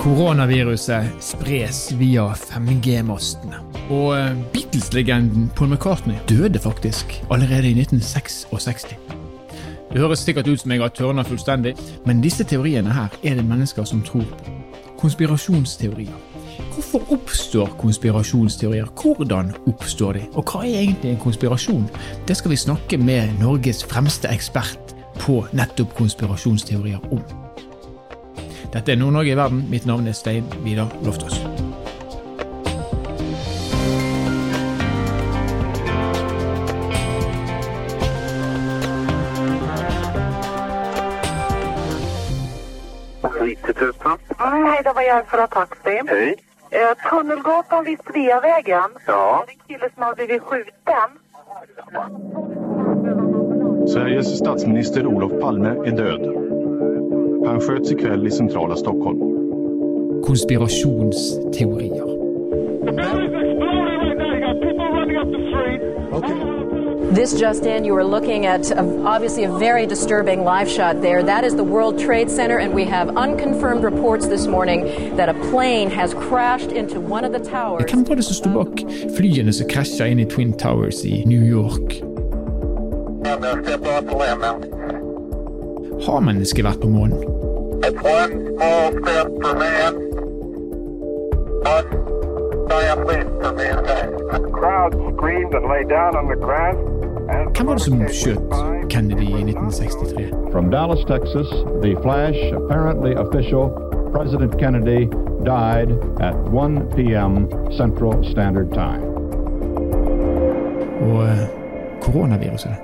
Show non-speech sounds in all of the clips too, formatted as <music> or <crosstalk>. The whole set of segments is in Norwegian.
Koronaviruset spres via 5G-mastene. Og eh, Beatles-legenden Paul McCartney døde faktisk allerede i 1966. Det høres sikkert ut som jeg har tørna fullstendig, men disse teoriene her er det mennesker som tror på. Konspirasjonsteorier. Hvorfor oppstår konspirasjonsteorier? Hvordan oppstår de? Og hva er egentlig en konspirasjon? Det skal vi snakke med Norges fremste ekspert på nettopp konspirasjonsteorier om. Dette er Nord-Norge i verden. Mitt navn er Stein Vidar Loftaas. Hej, det var jag fra taxi. Hej. Eh, Tunnelgatan vid Sveavägen. Ja. Det är en kille som har blivit skjuten. Sveriges statsminister Olof Palme är död. Han sköts ikväll i centrala Stockholm. Konspirasjonsteorier. This just in, you are looking at a, obviously a very disturbing live shot there. That is the World Trade Center, and we have unconfirmed reports this morning that a plane has crashed into one of the towers. Hvem var det som sto bak flyene som krasja inn i Twin Towers i New York? And uh, Har mennesket vært på månen? It's one small step for man, one giant leap for mankind. The crowd screamed and lay down on the grass. as Hvem var det som motorcade skjøt went by. Kennedy i 1963? From Dallas, Texas, the flash, apparently official, President Kennedy died at 1 p.m. Central Standard Time. Og eh, koronaviruset?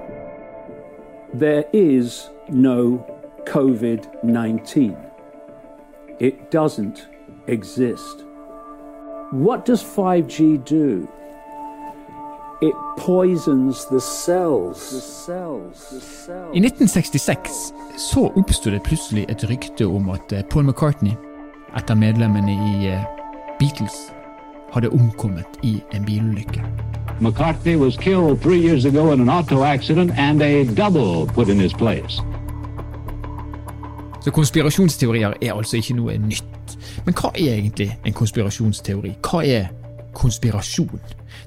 There is no COVID 19. It doesn't exist. What does 5G do? It poisons the cells. The cells. The cells. I 1966 så oppstod det plutselig et rykte om at eh, Paul McCartney, et av medlemmene i eh, Beatles, hadde omkommet i en bilulykke. McCartney was killed three years ago in an auto accident, and a double put in his place. Så konspirasjonsteorier er altså ikke noe nytt. Men hva er egentlig en konspirasjonsteori? Hva er konspirasjon?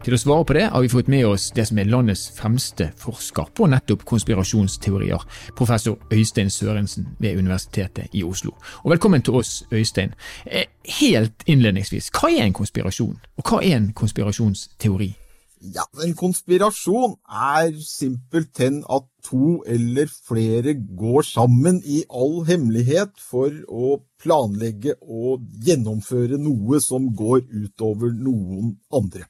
Til å svare på det har vi fått med oss det som er landets fremste forsker på nettopp konspirasjonsteorier, professor Øystein Sørensen ved Universitetet i Oslo. Og velkommen til oss, Øystein. Eh, Helt innledningsvis, hva er en konspirasjon? Og hva er en konspirasjonsteori? Ja, en konspirasjon er simpelthen at to eller flere går sammen i all hemmelighet for å planlegge og gjennomføre noe som går utover noen andre.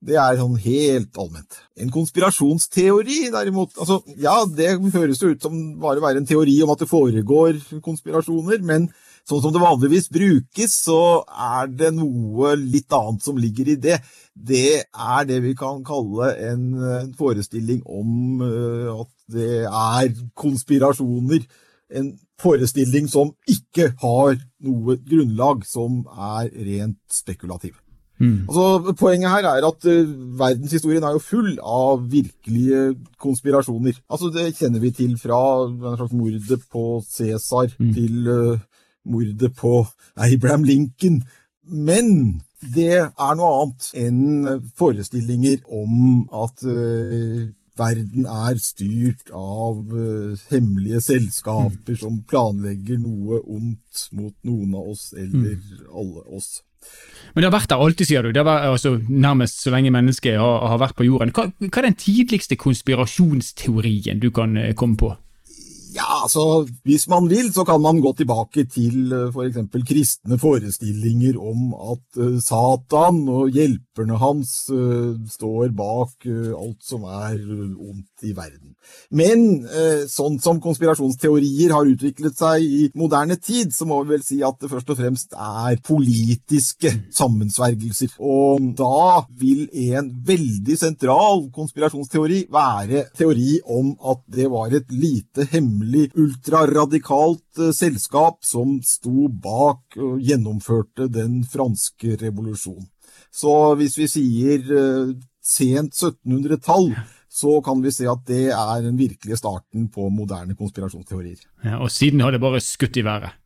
Det er sånn helt allment. En konspirasjonsteori, derimot altså, Ja, det høres jo ut som bare å være en teori om at det foregår konspirasjoner, men sånn som det vanligvis brukes, så er det noe litt annet som ligger i det. Det er det vi kan kalle en, en forestilling om eh, at det er konspirasjoner. En forestilling som ikke har noe grunnlag, som er rent spekulativ. Altså, poenget her er at uh, verdenshistorien er jo full av virkelige konspirasjoner. Altså, Det kjenner vi til fra en slags mordet på Cæsar til uh, mordet på Abraham Lincoln. Men det er noe annet enn forestillinger om at uh, verden er styrt av uh, hemmelige selskaper som planlegger noe ondt mot noen av oss eller alle oss. Men det har vært der alltid, sier du. Det har vært, altså, nærmest så lenge mennesket har, har vært på jorden. Hva, hva er den tidligste konspirasjonsteorien du kan eh, komme på? Ja, altså, hvis man vil, så kan man gå tilbake til f.eks. for eksempel kristne forestillinger om at eh, Satan og hjelperne hans eh, står bak eh, alt som er eh, ondt i verden. Men eh, sånn som konspirasjonsteorier har utviklet seg i moderne tid, så må vi vel si at det først og fremst er politiske sammensvergelser. Og da vil en veldig sentral konspirasjonsteori være teori om at det var et lite hemmelig ultraradikalt eh, selskap som sto bak og gjennomførte den franske revolusjonen. Så hvis vi sier eh, sent 1700-tall, så kan vi se at det er den virkelige starten på moderne konspirasjonsteorier. Ja, og siden har det bare skutt i været.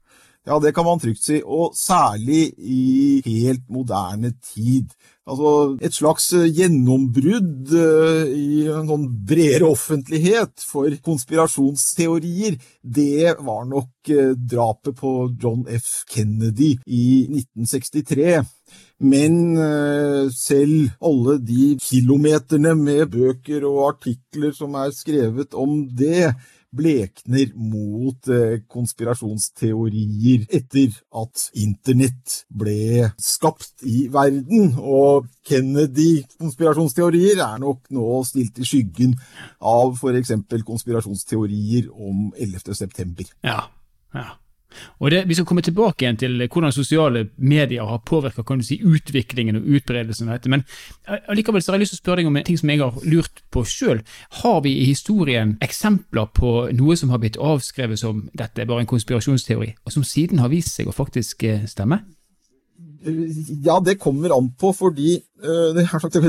Ja, det kan man trygt si, og særlig i helt moderne tid. Altså et slags gjennombrudd eh, i en sånn bredere offentlighet for konspirasjonsteorier, det var nok eh, drapet på John F. Kennedy i 1963. Men eh, selv alle de kilometerne med bøker og artikler som er skrevet om det, blekner mot eh, konspirasjonsteorier etter at internett ble skapt i verden, og Kennedy-konspirasjonsteorier er nok nå stilt i skyggen av f.eks. konspirasjonsteorier om 11. september. Ja, ja. Og det, Vi skal komme tilbake igjen til hvordan sosiale medier har du si, utviklingen og utbredelsen av dette. Men allikevel så har jeg lyst til å spørre deg om en ting som jeg har lurt på sjøl. Har vi i historien eksempler på noe som har blitt avskrevet som dette er bare en konspirasjonsteori, og som siden har vist seg å faktisk eh, stemme? Ja, det kommer an på fordi eh,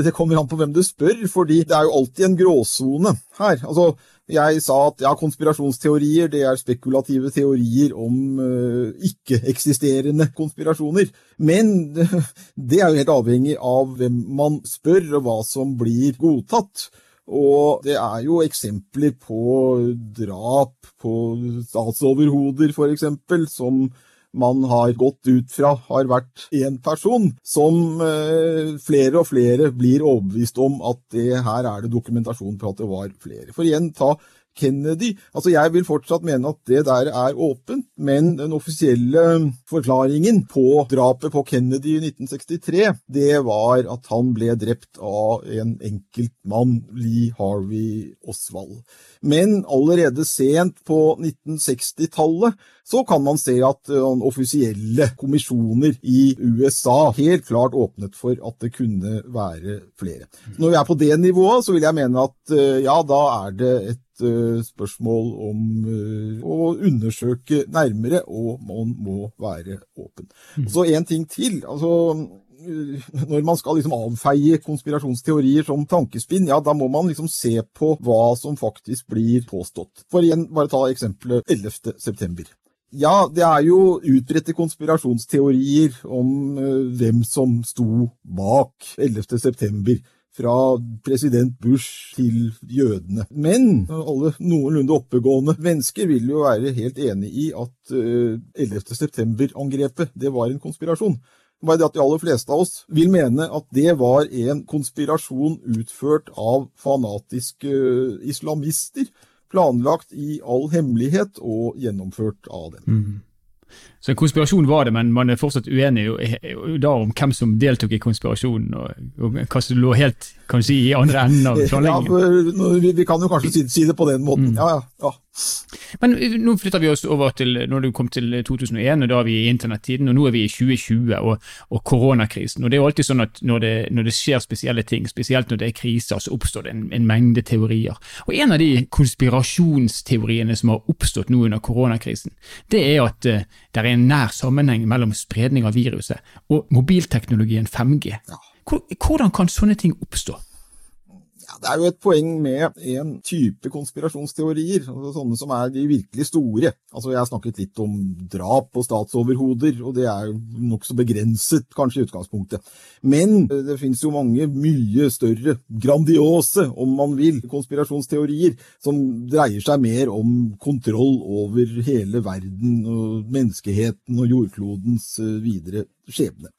Det kommer an på hvem du spør, fordi det er jo alltid en gråsone her. Altså, jeg sa at ja, konspirasjonsteorier det er spekulative teorier om uh, ikke-eksisterende konspirasjoner. Men <laughs> det er jo helt avhengig av hvem man spør, og hva som blir godtatt. Og det er jo eksempler på drap på statsoverhoder, f.eks., som man har gått ut fra har vært én person, som eh, flere og flere blir overbevist om at det her er det dokumentasjon på at det var flere. For igjen, ta Kennedy. Altså, Jeg vil fortsatt mene at det der er åpent, men den offisielle forklaringen på drapet på Kennedy i 1963, det var at han ble drept av en enkelt mann, Lee Harvey Oswald. Men allerede sent på 1960-tallet så kan man se at uh, offisielle kommisjoner i USA helt klart åpnet for at det kunne være flere. Når vi er på det nivået, så vil jeg mene at uh, ja, da er det et spørsmål om å undersøke nærmere, og man må være åpen. Mm. Så en ting til. altså når man skal liksom avfeie konspirasjonsteorier som tankespinn, ja, da må man liksom se på hva som faktisk blir påstått. For igjen, bare ta eksempelet 11. september. Ja, det er jo utbredte konspirasjonsteorier om hvem som sto bak 11. september. Fra president Bush til jødene. Men alle noenlunde oppegående mennesker vil jo være helt enig i at uh, 11. september-angrepet det var en konspirasjon. Bare det at de aller fleste av oss vil mene at det var en konspirasjon utført av fanatiske uh, islamister planlagt i all hemmelighet og gjennomført av dem. Mm. Så en konspirasjon var det, men man er fortsatt uenig da om hvem som deltok i konspirasjonen, og, og hva som lå helt kan si, i andre enden av planleggingen. <laughs> Ja, vi, vi, kan jo kanskje si, det på den måten. Mm. Ja, ja, ja. Men nå flytter vi oss over til når du kom til 2001, og da er vi i internettiden, og nå er vi i 2020 og, og koronakrisen. Og Det er jo alltid sånn at når det, når det, skjer spesielle ting, spesielt når det er kriser, så oppstår det en, en, mengde teorier. Og En av de konspirasjonsteoriene som har oppstått nå under koronakrisen, det er at det er en nær sammenheng mellom spredning av viruset og mobilteknologien 5G. Hvordan kan sånne ting oppstå? Det er jo et poeng med en type konspirasjonsteorier, altså sånne som er de virkelig store. Altså Jeg har snakket litt om drap på statsoverhoder, og det er nokså begrenset kanskje i utgangspunktet. Men det finnes jo mange mye større, grandiose, om man vil, konspirasjonsteorier som dreier seg mer om kontroll over hele verden og menneskeheten og jordklodens eh, videre skjebne.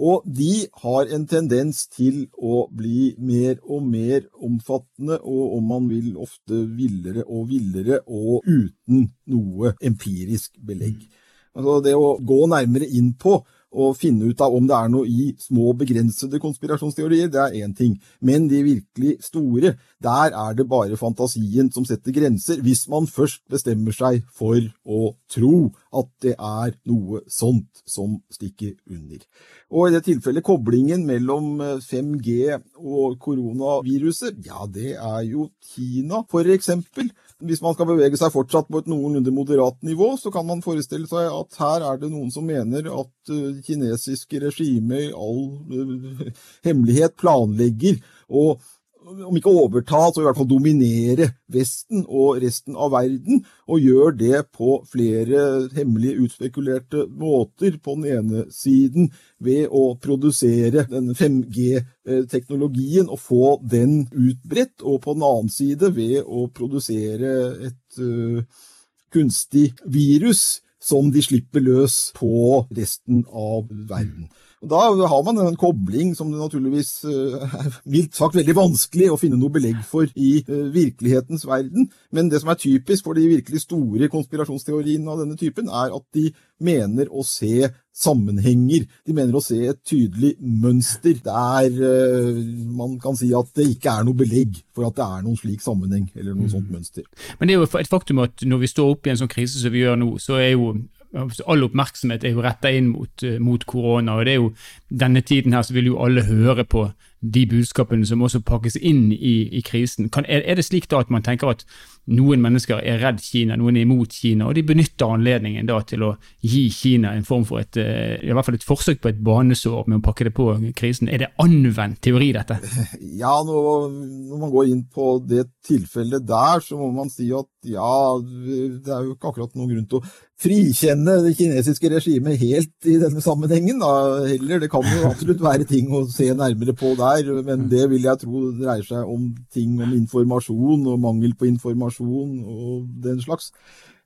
Og de har en tendens til å bli mer og mer omfattende, og om man vil ofte villere og villere, og uten noe empirisk belegg. Altså det å gå nærmere inn på å finne ut av om det er noe i små, begrensede konspirasjonsteorier, det er én ting. Men de virkelig store, der er det bare fantasien som setter grenser, hvis man først bestemmer seg for å tro at det er noe sånt som stikker under. Og i det tilfellet koblingen mellom 5G eh, og koronaviruset, ja, det er jo Kina, for eksempel. Hvis man skal bevege seg fortsatt på et noenlunde moderat nivå, så kan man forestille seg at her er det noen som mener at uh, kinesiske regimet i all uh, hemmelighet planlegger å om ikke overta, så i hvert fall dominere Vesten og resten av verden, og gjør det på flere hemmelig utspekulerte måter. På den ene siden ved å produsere den 5G-teknologien og få den utbredt, og på den annen side ved å produsere et uh, kunstig virus som de slipper løs på resten av verden. Og Da har man en kobling som det naturligvis eh, er mildt sagt veldig vanskelig å finne noe belegg for i eh, virkelighetens verden. Men det som er typisk for de virkelig store konspirasjonsteoriene av denne typen, er at de mener å se sammenhenger. De mener å se et tydelig mønster der eh, man kan si at det ikke er noe belegg for at det er noen slik sammenheng eller noe sånt mønster. Men det er jo et faktum at når vi står oppe i en sånn krise som vi gjør nå, så er jo all oppmerksomhet er jo retta inn mot, eh, mot, korona. og det er jo Denne tiden her så vil jo alle høre på de budskapene som også pakkes inn i, i krisen. Kan, er, er, det slik da at man tenker at noen mennesker er redd Kina, noen er imot Kina, og de benytter anledningen da til å gi Kina en form for et, eh, i hvert fall et forsøk på et banesår med å pakke det på krisen? Er det anvendt teori, dette? <laughs> Ja, når, man går inn på det tilfellet der, så må man si at ja, det er jo ikke akkurat noen grunn til å frikjenne det kinesiske regimet helt i denne sammenhengen. Da. Heller, det kan jo <laughs> absolutt være ting å se nærmere på der, men det vil jeg tro dreier seg om ting om informasjon og mangel på informasjon og den slags.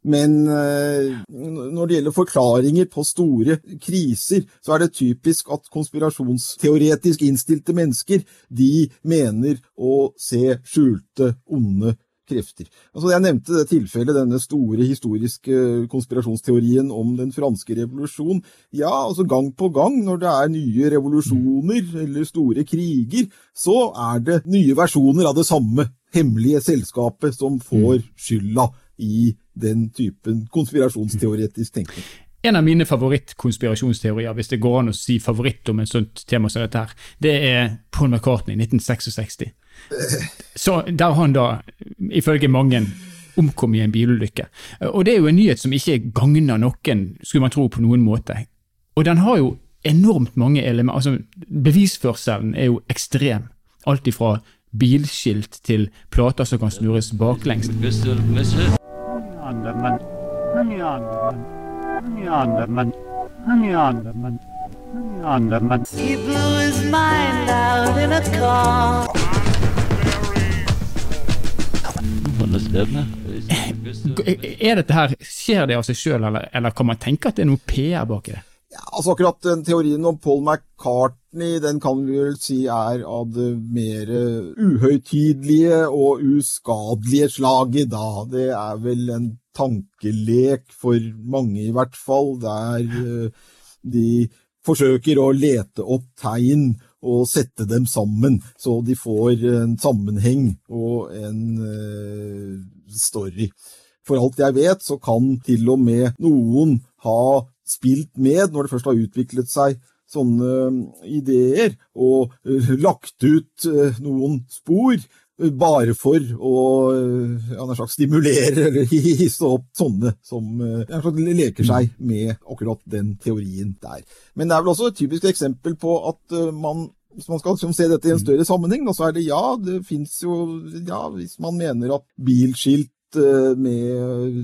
Men eh, når det gjelder forklaringer på store kriser, så er det typisk at konspirasjonsteoretisk innstilte mennesker de mener å se skjulte, onde krefter. Altså Jeg nevnte det tilfellet, denne store historiske konspirasjonsteorien om den franske revolusjon. Ja, altså gang på gang når det er nye revolusjoner eller store kriger, så er det nye versjoner av det samme hemmelige selskapet som får skylda i den typen konspirasjonsteoretisk tenkning. En av mine favorittkonspirasjonsteorier, hvis det går an å si favoritt om et sånt tema som dette, her, det er Paul McCartney 1966. Så der han da, ifølge mange, omkom i en bilulykke. Og det er jo en nyhet som ikke gagner noen, skulle man tro, på noen måte. Og den har jo enormt mange elementer. Altså, bevisførselen er jo ekstrem. Alt ifra bilskilt til plater som kan snurres baklengs. He blew his mind out in a car. Er dette her, Skjer det av seg sjøl, eller, eller, kan man tenke at det er noe PR bak det? Ja, altså Akkurat den teorien om Paul McCartney den kan vi vel si er av det mer uhøytidelige og uskadelige slaget, da. Det er vel en tankelek for mange, i hvert fall, der eh, de forsøker å lete opp tegn og sette dem sammen, så de får en sammenheng og en uh, story. For alt jeg vet, så kan til og med noen ha spilt med når det først har utviklet seg sånne ideer, og uh, lagt ut noen spor bare for å ja, slags stimulere eller <laughs> hisse opp sånne som ja, leker seg med akkurat den teorien der. Men det er vel også et typisk eksempel på at man hvis man skal liksom se dette i en større sammenheng, så er det ja, det fins jo Ja, hvis man mener at bilskilt med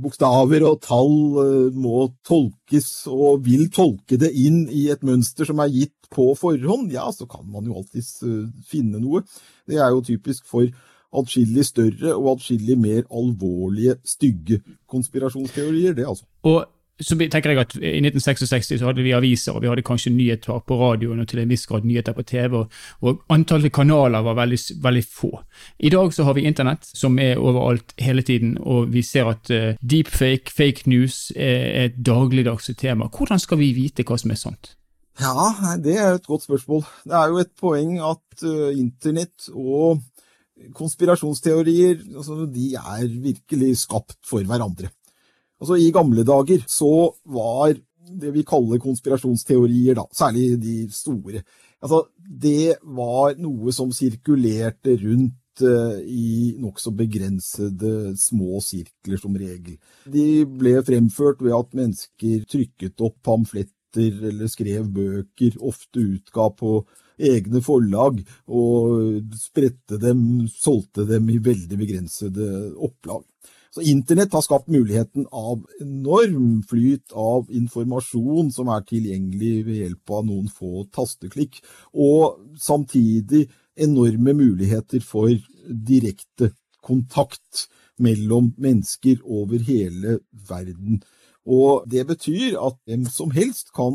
bokstaver og tall må tolkes, og vil tolke det inn i et mønster som er gitt på forhånd, ja, så kan man jo alltids finne noe. Det er jo typisk for atskillig større og atskillig mer alvorlige, stygge konspirasjonsteorier, det altså. Og så tenker jeg at I 1966 så hadde vi aviser, og vi hadde kanskje nyheter på radioen og til en viss grad nyheter på TV, og, og antallet kanaler var veldig, veldig, få. I dag så har vi internett, som er overalt hele tiden, og vi ser at uh, deepfake, fake news, er et dagligdags tema. Hvordan skal vi vite hva som er sant? Ja, det er et godt spørsmål. Det er jo et poeng at uh, internett og konspirasjonsteorier altså, de er virkelig skapt for hverandre. Altså I gamle dager så var det vi kaller konspirasjonsteorier, da, særlig de store, altså det var noe som sirkulerte rundt uh, i nokså begrensede små sirkler, som regel. De ble fremført ved at mennesker trykket opp pamfletter eller skrev bøker, ofte utga på egne forlag og spredte dem, solgte dem i veldig begrensede opplag. Så Internett har skapt muligheten av enorm flyt av informasjon som er tilgjengelig ved hjelp av noen få tasteklikk, og samtidig enorme muligheter for direkte kontakt mellom mennesker over hele verden. Og det betyr at hvem som helst kan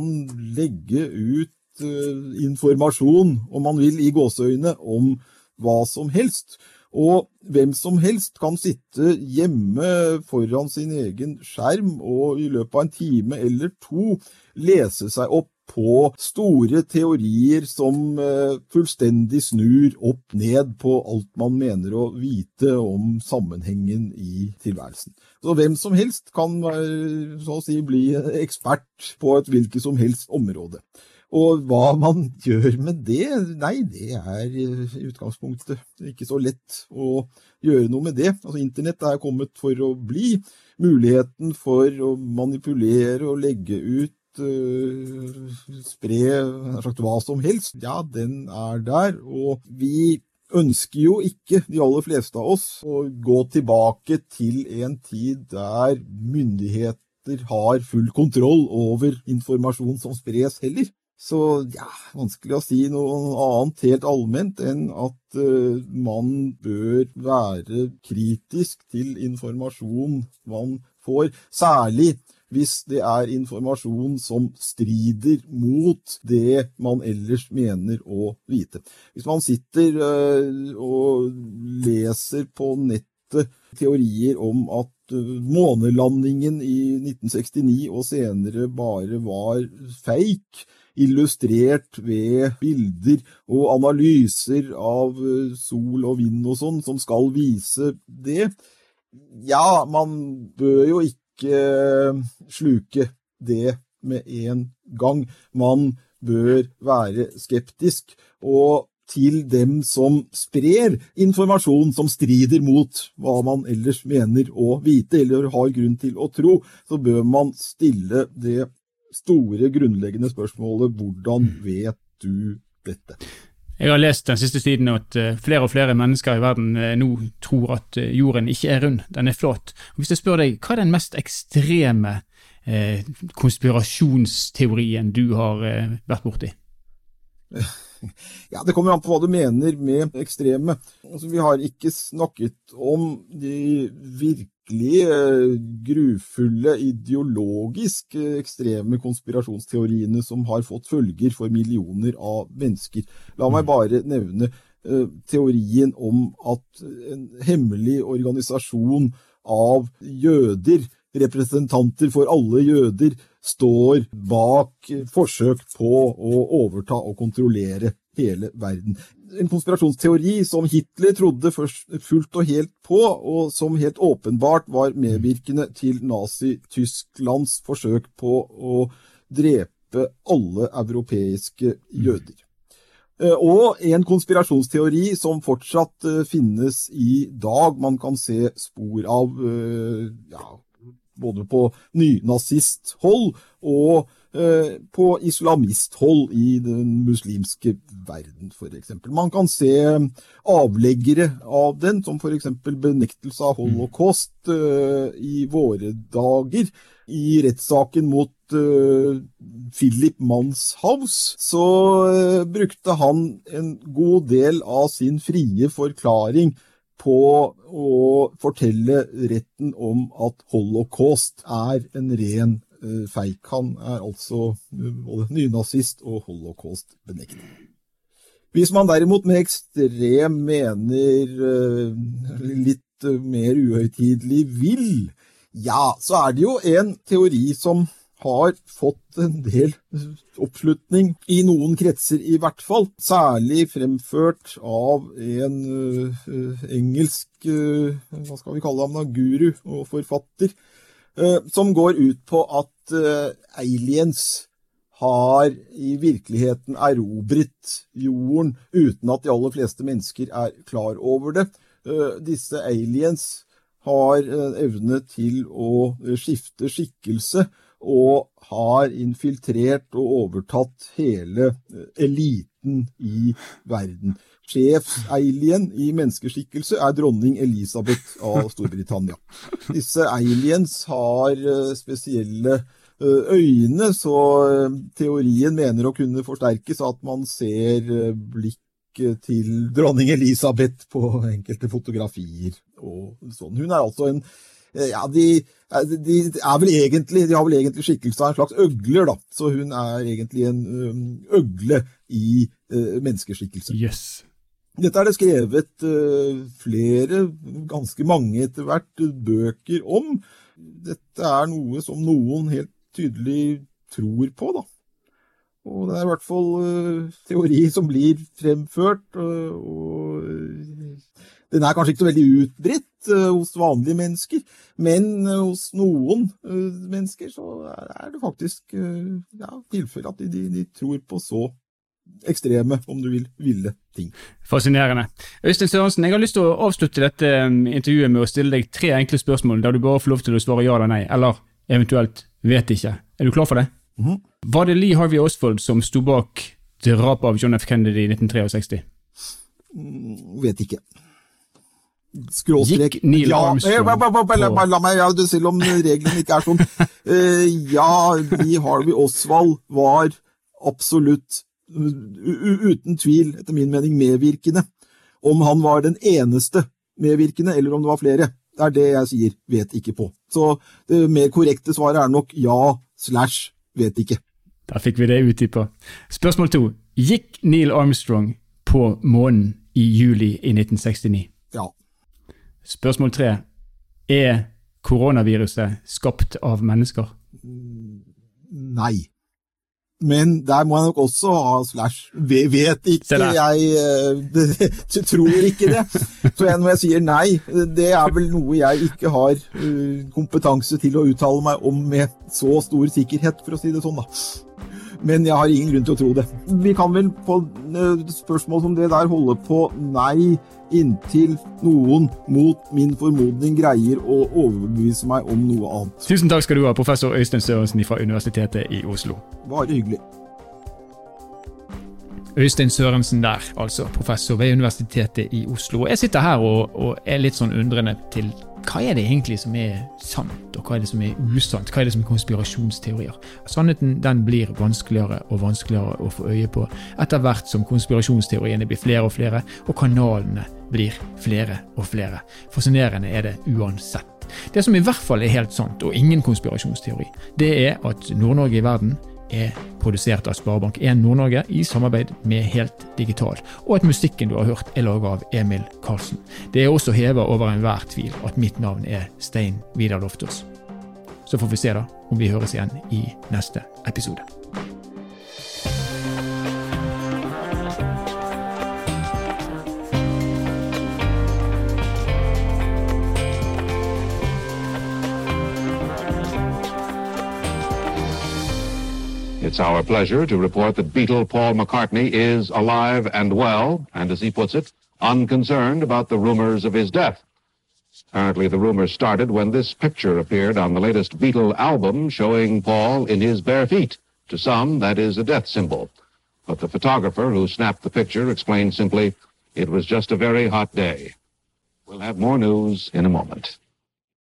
legge ut uh, informasjon, om man vil, i gåseøyne, om hva som helst. Og hvem som helst kan sitte hjemme foran sin egen skjerm og i løpet av en time eller to lese seg opp på store teorier som eh, fullstendig snur opp ned på alt man mener å vite om sammenhengen i tilværelsen. Så hvem som helst kan eh, si bli ekspert på et hvilket som helst område. Og hva man gjør med det, nei, det er i utgangspunktet ikke så lett å gjøre noe med det. Altså, Internett er kommet for å bli. Muligheten for å manipulere og legge ut uh, spre sagt, hva som helst, ja, den er der. Og vi ønsker jo ikke, de aller fleste av oss, å gå tilbake til en tid der myndigheter har full kontroll over informasjon som spres heller. Så ja, vanskelig å si noe annet helt allment enn at uh, man bør være kritisk til informasjon man får, særlig hvis det er informasjon som strider mot det man ellers mener å vite. Hvis man sitter uh, og leser på nettet teorier om at uh, månelandingen i 1969 og senere bare var fake, illustrert ved bilder og analyser av eh, sol og vind og sånn, som skal vise det. Ja, man bør jo ikke sluke det med en gang. Man bør være skeptisk. Og til dem som sprer informasjon som strider mot hva man ellers mener å vite eller har grunn til å tro, så bør man stille det store, grunnleggende spørsmålet hvordan vet du dette? Jeg har lest den siste tiden at eh, flere og flere mennesker i verden eh, nå tror at eh, jorden ikke er rund, den er flat. Hvis jeg spør deg, hva er den mest ekstreme eh, konspirasjonsteorien du har eh, vært borti? <laughs> Ja, Det kommer an på hva du mener med ekstreme. Altså, vi har ikke snakket om de virkelig grufulle, ideologisk ekstreme konspirasjonsteoriene som har fått følger for millioner av mennesker. La meg bare nevne uh, teorien om at en hemmelig organisasjon av jøder representanter for alle jøder står bak forsøk på å overta og kontrollere hele verden. En konspirasjonsteori som Hitler trodde fullt og helt på, og som helt åpenbart var medvirkende til Nazi-Tysklands forsøk på å drepe alle europeiske jøder. Eh, og en konspirasjonsteori som fortsatt eh, finnes i dag. Man kan se spor av eh, ja, både på nynazisthold og på islamisthold i den muslimske verden, f.eks. Man kan se avleggere av den, som f.eks. benektelse av holocaust eh, i våre dager. I rettssaken mot uh, Philip Manshaus så brukte han en god del av sin frie forklaring på å fortelle retten om at holocaust er en ren uh, feik. Han er altså uh, både nynazist og holocaust-benekter. Hvis man derimot med ekstrem mener uh, litt mer uhøytidelig vil, ja, så er det jo en teori som har fått en del oppslutning, i noen kretser i hvert fall. Særlig fremført av en uh, engelsk uh, hva skal vi kalle ham da, guru og forfatter, som går ut på at aliens har i virkeligheten erobret jorden uten at de aller fleste mennesker er klar over det. Disse aliens har evne til å skifte skikkelse og har infiltrert og overtatt hele eh, eliten i verden. Sjefsalien i menneskeskikkelse er dronning Elisabeth av Storbritannia. Disse aliens har eh, spesielle eh, øyne, så eh, teorien mener å kunne forsterkes at man ser blikk til dronning Elisabeth på enkelte fotografier og sånn. Hun er altså en ja, de, de er vel egentlig, de har vel egentlig skikkelse av en slags øgler, da. Så hun er egentlig en øgle i menneskeskikkelse. Yes. Dette er det skrevet eh, flere, ganske mange etter hvert, eh, bøker om. Dette er noe som noen helt tydelig tror på, da. Og det er i hvert fall eh, teori som blir fremført. og den er kanskje ikke så veldig utbredt hos vanlige mennesker, men hos noen mennesker så er det faktisk ja, tilfelle at de, de tror på så ekstreme, om du vil, ville ting. Fascinerende. Øystein Sørensen, jeg har lyst til å avslutte dette um, intervjuet med å stille deg tre enkle spørsmål der du bare får lov til å svare ja eller nei, eller eventuelt vet ikke. Er du klar for det? Mhm. Var det Lee Harvey Oswald som sto bak drapet av John F. Kennedy i 1963? Mm, Vet ikke. Skråstrek. Gikk Neil ja, Armstrong ja, ba- la, la meg, ja, selv om reglene ikke er sånn. Uh, <laughs> ja, Lee Harvey Oswald var absolutt, uten tvil, etter min mening, medvirkende. Om han var den eneste medvirkende, eller om det var flere, det er det jeg sier vet ikke på. Så det mer korrekte svaret er nok ja slash vet ikke. Da fikk vi det utdypa. Spørsmål to. Gikk Neil Armstrong på månen i juli i 1969? Ja. Spørsmål tre. Er koronaviruset skapt av mennesker? Nei. Men der må jeg nok også ha slash ve- vet ikke. Jeg eh, <laughs> tror ikke det. Så jeg, når jeg sier nei, det er vel noe jeg ikke har eh, kompetanse til å uttale meg om med så stor sikkerhet, for å si det sånn, da. Men jeg har ingen grunn til å tro det. Vi kan vel på eh, spørsmål som det der holde på nei inntil noen mot min formodning greier å overbevise meg om noe annet. Tusen takk skal du ha, professor Øystein Sørensen fra Universitetet i Oslo. Bare hyggelig. Øystein Sørensen der, altså professor ved Universitetet i Oslo. Jeg sitter her og, og er litt sånn undrende til hva er det egentlig som er sant, og hva er det som er usant? Hva er det som er konspirasjonsteorier? Sannheten den blir vanskeligere og vanskeligere å få øye på etter hvert som konspirasjonsteoriene blir flere og flere, og kanalene blir flere og flere. Fascinerende er det uansett. Det som i hvert fall er helt sant, og ingen konspirasjonsteori, det er at Nord-Norge i verden er produsert av Sparebank1 Nord-Norge i samarbeid med Helt Digital, og at musikken du har hørt er laget av Emil Karlsen. Det er også hevet over enhver tvil at mitt navn er Stein Vidar Loftaas. Så får vi se da om vi høres igjen i neste episode. It's our pleasure to report that Beatle Paul McCartney is alive and well, and as he puts it, unconcerned about the rumors of his death. Apparently, the rumors started when this picture appeared on the latest Beatle album showing Paul in his bare feet. To some, that is a death symbol. But the photographer who snapped the picture explained simply, it was just a very hot day. We'll have more news in a moment.